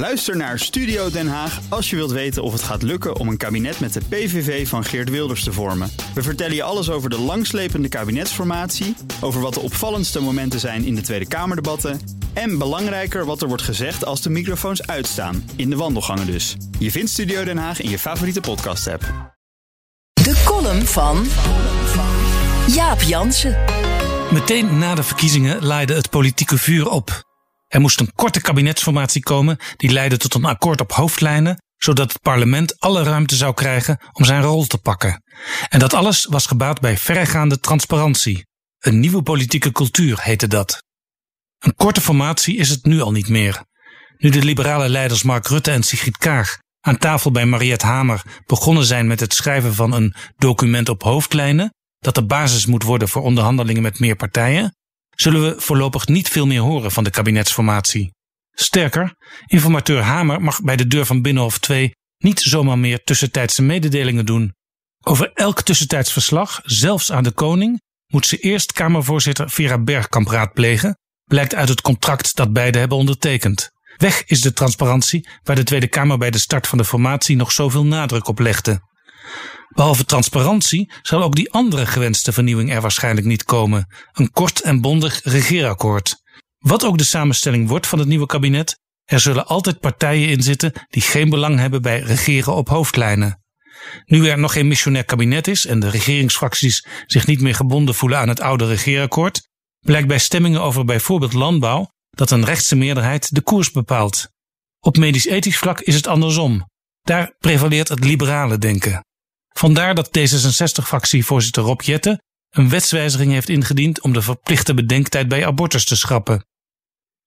Luister naar Studio Den Haag als je wilt weten of het gaat lukken om een kabinet met de PVV van Geert Wilders te vormen. We vertellen je alles over de langslepende kabinetsformatie, over wat de opvallendste momenten zijn in de Tweede Kamerdebatten en belangrijker wat er wordt gezegd als de microfoons uitstaan, in de wandelgangen dus. Je vindt Studio Den Haag in je favoriete podcast-app. De column van Jaap Jansen. Meteen na de verkiezingen laaide het politieke vuur op. Er moest een korte kabinetsformatie komen die leidde tot een akkoord op hoofdlijnen, zodat het parlement alle ruimte zou krijgen om zijn rol te pakken. En dat alles was gebaat bij verregaande transparantie. Een nieuwe politieke cultuur heette dat. Een korte formatie is het nu al niet meer. Nu de liberale leiders Mark Rutte en Sigrid Kaag aan tafel bij Mariette Hamer begonnen zijn met het schrijven van een document op hoofdlijnen, dat de basis moet worden voor onderhandelingen met meer partijen, zullen we voorlopig niet veel meer horen van de kabinetsformatie. Sterker, informateur Hamer mag bij de deur van Binnenhof 2 niet zomaar meer tussentijdse mededelingen doen. Over elk tussentijds verslag, zelfs aan de koning, moet ze eerst Kamervoorzitter Vera Bergkamp raadplegen, blijkt uit het contract dat beide hebben ondertekend. Weg is de transparantie waar de Tweede Kamer bij de start van de formatie nog zoveel nadruk op legde. Behalve transparantie zal ook die andere gewenste vernieuwing er waarschijnlijk niet komen: een kort en bondig regeerakkoord. Wat ook de samenstelling wordt van het nieuwe kabinet, er zullen altijd partijen in zitten die geen belang hebben bij regeren op hoofdlijnen. Nu er nog geen missionair kabinet is en de regeringsfracties zich niet meer gebonden voelen aan het oude regeerakkoord, blijkt bij stemmingen over bijvoorbeeld landbouw dat een rechtse meerderheid de koers bepaalt. Op medisch-ethisch vlak is het andersom. Daar prevaleert het liberale denken. Vandaar dat D66-fractievoorzitter Rob Jette een wetswijziging heeft ingediend om de verplichte bedenktijd bij abortus te schrappen.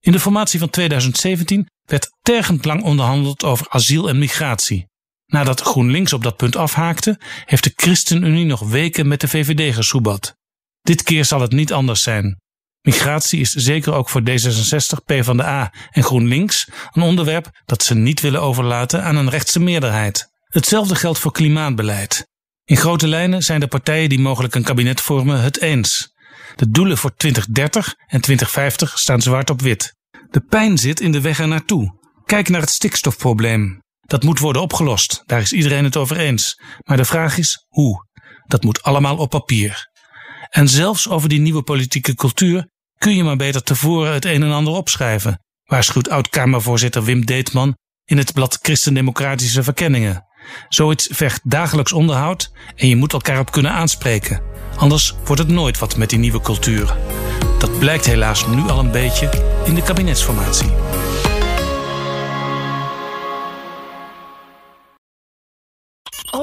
In de formatie van 2017 werd tergend lang onderhandeld over asiel en migratie. Nadat GroenLinks op dat punt afhaakte, heeft de ChristenUnie nog weken met de VVD gesoebat. Dit keer zal het niet anders zijn. Migratie is zeker ook voor D66, PvdA en GroenLinks een onderwerp dat ze niet willen overlaten aan een rechtse meerderheid. Hetzelfde geldt voor klimaatbeleid. In grote lijnen zijn de partijen die mogelijk een kabinet vormen het eens. De doelen voor 2030 en 2050 staan zwart op wit. De pijn zit in de weg er naartoe. Kijk naar het stikstofprobleem. Dat moet worden opgelost, daar is iedereen het over eens. Maar de vraag is hoe. Dat moet allemaal op papier. En zelfs over die nieuwe politieke cultuur kun je maar beter tevoren het een en ander opschrijven, waarschuwt oud-Kamervoorzitter Wim Deetman in het blad Christendemocratische Verkenningen. Zoiets vergt dagelijks onderhoud en je moet elkaar op kunnen aanspreken. Anders wordt het nooit wat met die nieuwe cultuur. Dat blijkt helaas nu al een beetje in de kabinetsformatie.